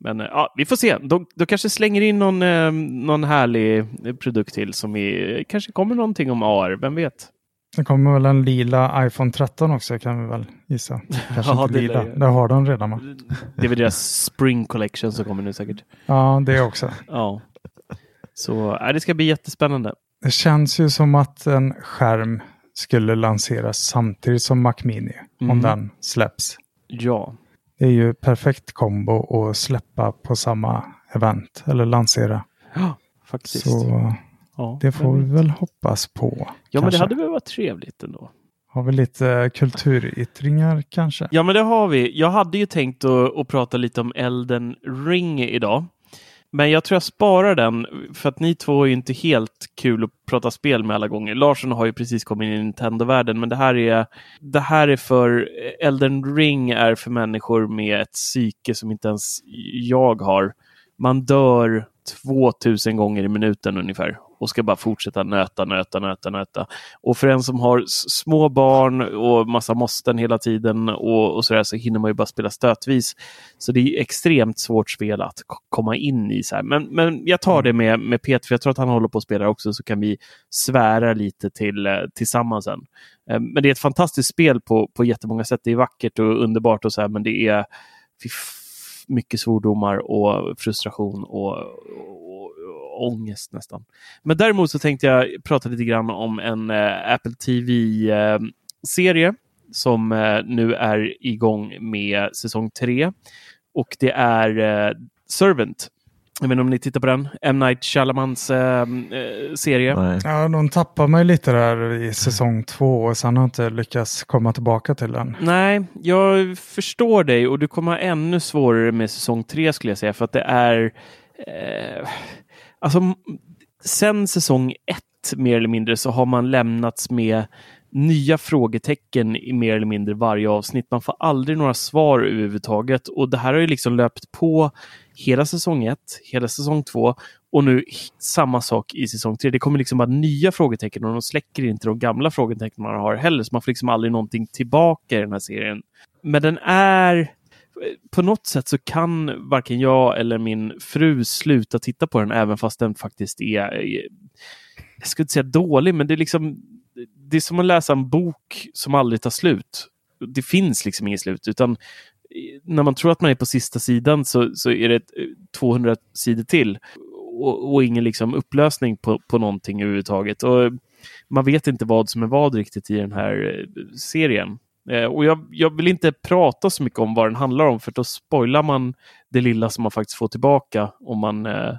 Men eh, ja, vi får se. De, de kanske slänger in någon, eh, någon härlig produkt till som vi kanske kommer någonting om AR, vem vet? Sen kommer väl en lila iPhone 13 också kan vi väl gissa. <laughs> Kanske Ja, inte det lila. Det har de redan va? Det är väl deras Spring Collection som kommer nu säkert. Ja, det också. Ja. Så äh, det ska bli jättespännande. Det känns ju som att en skärm skulle lanseras samtidigt som Mac Mini. Mm. Om den släpps. Ja, Det är ju perfekt kombo att släppa på samma event eller lansera. ja faktiskt. Så ja, det får vi väl hoppas på. ja, men det kanske. hade väl varit trevligt ändå. Har vi lite kulturyttringar kanske? Ja, men det har vi. Jag hade ju tänkt att, att prata lite om Elden Ring idag. Men jag tror jag sparar den för att ni två är ju inte helt kul att prata spel med alla gånger. Larsson har ju precis kommit in i Nintendo-världen, men det här är det här är för Elden Ring är för människor med ett psyke som inte ens jag har. Man dör 2000 gånger i minuten ungefär och ska bara fortsätta nöta, nöta, nöta, nöta. Och för en som har små barn och massa måsten hela tiden och, och sådär så hinner man ju bara spela stötvis. Så det är extremt svårt spel att komma in i. Så här. Men, men jag tar det med, med Peter, för jag tror att han håller på att spela också, så kan vi svära lite till, eh, tillsammans sen. Eh, men det är ett fantastiskt spel på, på jättemånga sätt. Det är vackert och underbart och så här, men det är mycket svordomar och frustration och ångest nästan. Men däremot så tänkte jag prata lite grann om en eh, Apple TV-serie som eh, nu är igång med säsong tre. Och det är eh, Servant. Jag vet inte om ni tittar på den? M. Night Shyamalans eh, eh, serie. Nej. Ja, de tappar mig lite där i säsong två och sen har jag inte lyckats komma tillbaka till den. Nej, jag förstår dig och du kommer ha ännu svårare med säsong tre skulle jag säga för att det är eh, alltså sen säsong ett mer eller mindre så har man lämnats med nya frågetecken i mer eller mindre varje avsnitt. Man får aldrig några svar överhuvudtaget och det här har ju liksom löpt på hela säsong ett, hela säsong två och nu samma sak i säsong tre. Det kommer liksom bara nya frågetecken och de släcker inte de gamla frågetecken man har heller. Så man får liksom aldrig någonting tillbaka i den här serien. Men den är på något sätt så kan varken jag eller min fru sluta titta på den även fast den faktiskt är, eh, jag skulle inte säga dålig, men det är liksom det är som att läsa en bok som aldrig tar slut. Det finns liksom inget slut, utan eh, när man tror att man är på sista sidan så, så är det 200 eh, sidor till och, och ingen liksom upplösning på, på någonting överhuvudtaget. Och man vet inte vad som är vad riktigt i den här serien. Eh, och jag, jag vill inte prata så mycket om vad den handlar om för då spoilar man det lilla som man faktiskt får tillbaka om man eh,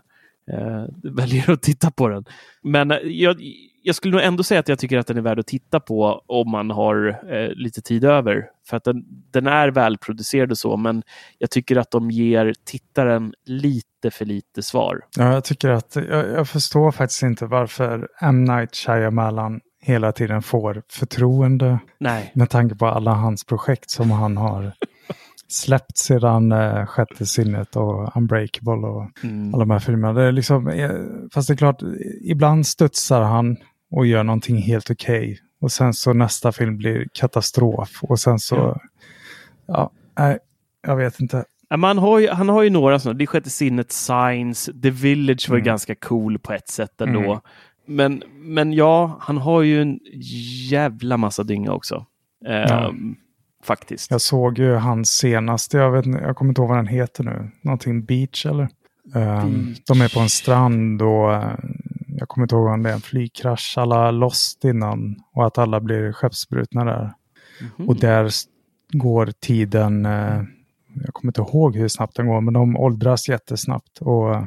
eh, <laughs> väljer att titta på den. Men eh, jag, jag skulle nog ändå säga att jag tycker att den är värd att titta på om man har eh, lite tid över. För att den, den är välproducerad och så, men jag tycker att de ger tittaren lite för lite svar. Ja, jag tycker att jag, jag förstår faktiskt inte varför M. Night Shyamalan hela tiden får förtroende. Nej. Med tanke på alla hans projekt som han har <laughs> släppt sedan eh, Sjätte sinnet och Unbreakable och Mm. alla de här filmerna. Det är liksom, eh, fast det är klart, ibland studsar han och gör någonting helt okej. Och sen så nästa film blir katastrof. Och sen så, Ja. ja, nej, jag vet inte. Han, har ju, han har ju några sådana. Det är Sjätte sinnet, Signs, The Village var ju Mm. ganska cool på ett sätt ändå. Mm. Men, men ja, han har ju en jävla massa dynga också. Ehm, Faktiskt. Jag såg ju hans senaste, jag, vet, jag kommer inte ihåg vad den heter nu. Någonting Beach eller? Um, Beach. de är på en strand och eh, jag kommer inte ihåg om det är en flygkrasch. Alla lost innan och att alla blir skeppsbrutna där. Mhm. Och där går tiden, eh, jag kommer inte ihåg hur snabbt den går, men de åldras jättesnabbt och eh,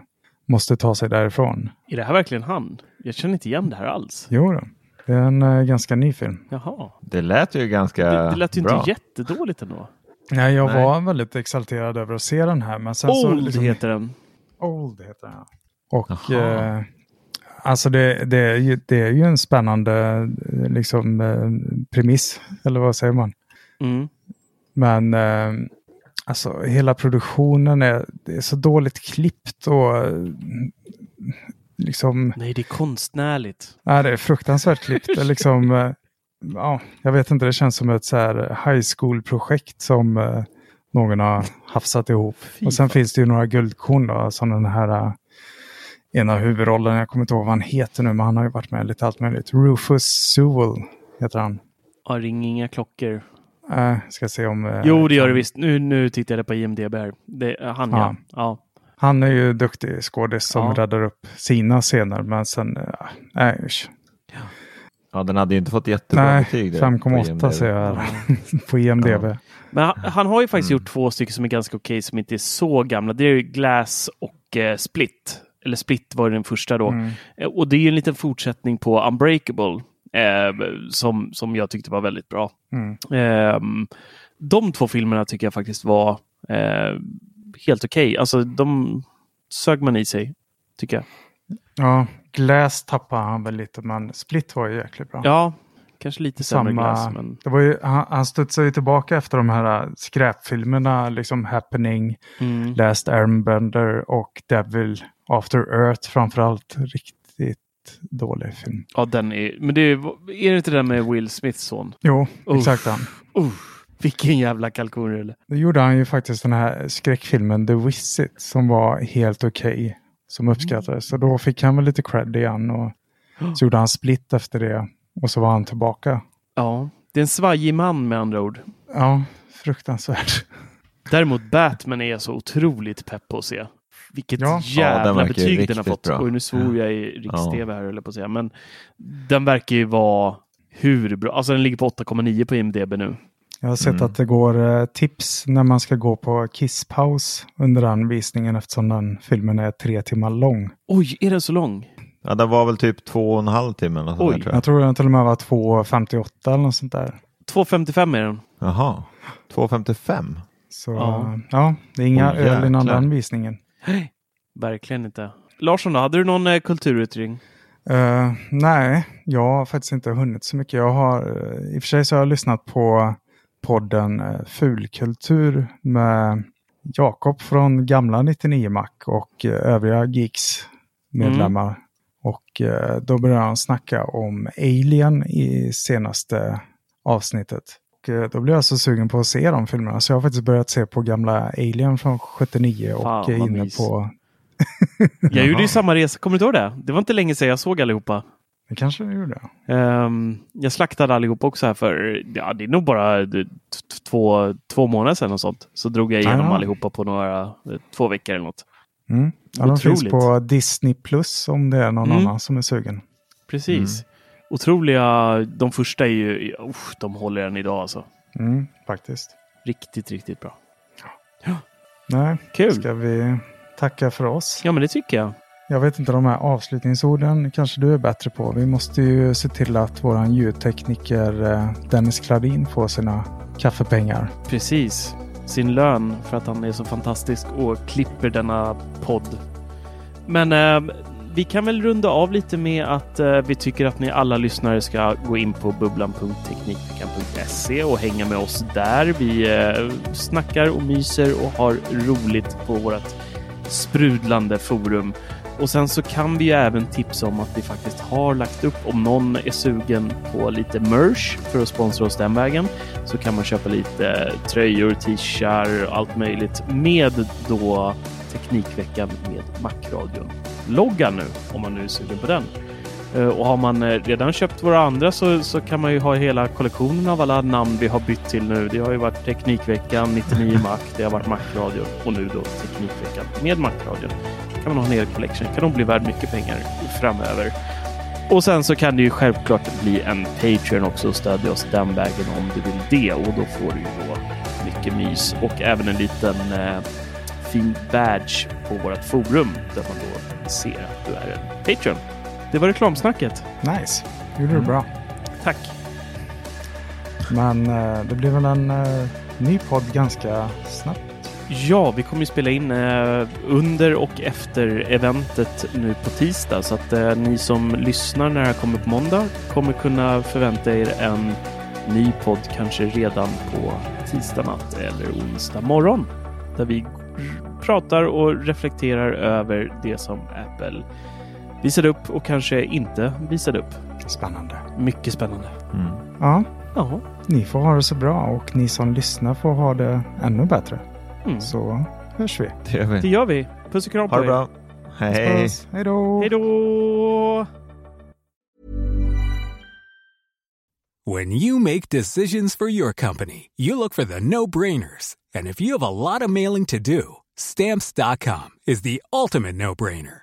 måste ta sig därifrån. Är det här verkligen han? Jag känner inte igen det här alls. Jo då, det är en eh, ganska ny film. Jaha. Det lät ju ganska Det, det lät ju bra. inte jättedåligt ändå. Nej, jag Nej. var väldigt exalterad över att se den här. Men sen så, Old liksom- heter den. Old heter den. Och eh, alltså det, det, är ju, det är ju en spännande eh, liksom, eh, premiss, eller vad säger man? Mm. Men eh, alltså hela produktionen är, det är så dåligt klippt och liksom, Nej, det är konstnärligt. nej, det är fruktansvärt klippt. Liksom, eh, ja, jag vet inte, det känns som ett så här high school-projekt som eh, någon har hafsat ihop. Fy och sen fan. finns det ju några guldkorn då, som den här uh, ena huvudrollen, jag kommer inte ihåg vad han heter nu, men han har ju varit med lite allt möjligt. Rufus Sewell heter han. Ja, ring inga klockor. Uh, ska se om... eh, Jo, det gör det visst. Nu, nu tittar jag på IMDB här. Det han, ja. Ja. ja. Han är ju duktig skådis som Ja. räddar upp sina scener, men sen, uh, nej, usch. Ja, den hade ju inte fått jättebra nej, betyg. där på 5,8 IMDb. ser jag här <laughs> på IMDB. Ja. Men han, han har ju faktiskt Mm. gjort två stycken som är ganska okej, som inte är så gamla. Det är ju Glass och eh, Split. Eller Split var den första då. Mm. Eh, Och det är ju en liten fortsättning på Unbreakable. Eh, som, som jag tyckte var väldigt bra. Mm. Ehm, de två filmerna tycker jag faktiskt var eh, helt okej. Alltså de sög man i sig, tycker jag. Ja, Glass tappade han väl lite, men Split var ju jäkligt bra. Ja, kanske lite sämre Samma, glass. Men... det var ju, han, han studsade ju tillbaka efter de här äh, skräpfilmerna, liksom Happening, Mm. Last Airbender och Devil After Earth framförallt. Riktigt dålig film. Ja, den är... Men det är, är det inte den med Will Smiths son? Jo, Uff. exakt han. Uh, vilken jävla kalkonrulle. Då gjorde han ju faktiskt den här skräckfilmen The Visit som var helt okej. som uppskattades. Så då fick han väl lite cred igen och så gjorde han Split efter det. Och så var han tillbaka. Ja, det är en svajig man med andra ord. Ja, fruktansvärt. Däremot Batman är jag så otroligt pepp på att se. Vilket Ja. Ja, den jävla ju betyg den har fått. bra. Oj, nu svor jag i riks-tv här, höll på att säga. Men den verkar ju vara hur bra. Alltså den ligger på 8,9 på IMDB nu. Jag har sett Mm. att det går eh, tips när man ska gå på kisspaus under den visningen eftersom den filmen är tre timmar lång. Oj, är den så lång? Ja, det var väl typ två och en halv timme. Eller Oj. där, tror Jag jag. tror den till och med var 2.58 eller något sånt där. 2,55 är den. Jaha, 2,55? Så Ja. ja, det är inga Oj, öl innan den visningen. <gasps> Verkligen inte. Larsson då, hade du någon eh, kulturyttring? Eh, nej, jag har faktiskt inte hunnit så mycket. Jag har, eh, I och för sig så har jag lyssnat på podden uh, Fulkultur med Jakob från gamla 99 Mac och eh, övriga Geeks medlemmar. Och eh, då började han snacka om Alien i senaste avsnittet. Och, eh, då blev jag så sugen på att se de filmerna så jag har faktiskt börjat se på gamla Alien från 79 och Fan, är inne mys. på... Jag gjorde ju samma resa, kommer du ihåg det? Det var inte länge sedan jag såg allihopa. Det kanske jag gjorde. Ehm, jag slaktade allihopa också här för, ja det är nog bara två, två månader sedan och sånt. Så drog jag igenom Ah. allihopa på några, eh, två veckor eller något. Mm. Ja, de finns på Disney Plus om det är någon Mm. annan som är sugen. Precis. Otroliga, de första är ju, usch, de håller än idag alltså. Mm, faktiskt. Riktigt, riktigt bra. Nej, Kul! ska vi tacka för oss? Ja men det tycker jag jag vet inte de här avslutningsorden kanske du är bättre på. Vi måste ju se till att våran ljudtekniker eh, Dennis Kladin får sina kaffepengar. Precis. Sin lön för att han är så fantastisk och klipper denna podd. Men eh, vi kan väl runda av lite med att eh, vi tycker att ni alla lyssnare ska gå in på bubblan.teknikveckan.se och hänga med oss där. Vi eh, snackar och myser och har roligt på vårt sprudlande forum. Och sen så kan vi ju även tipsa om att vi faktiskt har lagt upp, om någon är sugen på lite merch för att sponsra oss den vägen, så kan man köpa lite tröjor, t-shirts och allt möjligt med då Teknikveckan med Macradion logga nu om man nu är sugen på den. Eh, och har man eh, redan köpt våra andra så, så kan man ju ha hela kollektionen av alla namn vi har bytt till nu. Det har ju varit Teknikveckan, 99 <laughs> Mac, det har varit Macradion och nu då Teknikveckan med Macradion. kan man ha en hel collection. kan nog bli värd mycket pengar framöver. Och sen så kan det ju självklart bli en Patreon också och stödja oss den vägen om du vill det och då får du ju då mycket mys och även en liten eh, fin badge på vårt forum där man då ser att du är en Patreon. Det var reklamsnacket. Nice. Det gjorde du bra. Tack. Men eh, det blir väl en eh, ny podd ganska snabbt. Ja, vi kommer ju spela in eh, under och efter eventet nu på tisdag så att ni som lyssnar när det här kommer på måndag kommer kunna förvänta er en ny podd kanske redan på tisdag natt eller onsdag morgon där vi pratar och reflekterar över det som Apple visade upp och kanske inte visade upp. Spännande. Mycket spännande. Mm. Ja. ja. Ni får ha det så bra och ni som lyssnar får ha det ännu bättre. Mm. Så hörs vi. Det gör vi. Det gör vi. Puss och kram på er. Ha det bra. Hej. Hej då. Hej då. When you make decisions for your company, you look for the no-brainers. And if you have a lot of mailing to do, stamps.com is the ultimate no-brainer.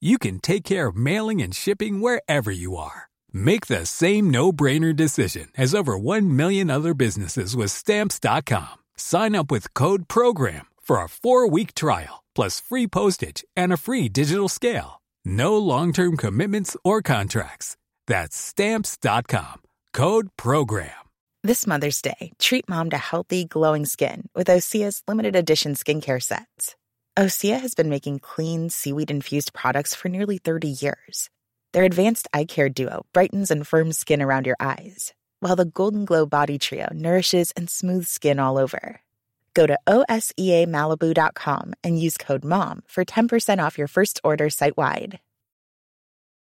you can take care of mailing and shipping wherever you are. Make the same no-brainer decision as over 1 million other businesses with stamps.com. Sign up with code program for a 4-week trial plus free postage and a free digital scale. No long-term commitments or contracts. That's stamps.com. Code program. This Mother's Day, treat mom to healthy, glowing skin with Osea's limited edition skincare sets. Osea has been making clean, seaweed infused products for nearly 30 years. Their advanced eye care duo brightens and firms skin around your eyes, while the Golden Glow Body Trio nourishes and smooths skin all over. Go to OSEAMalibu.com and use code MOM for 10% off your first order site wide.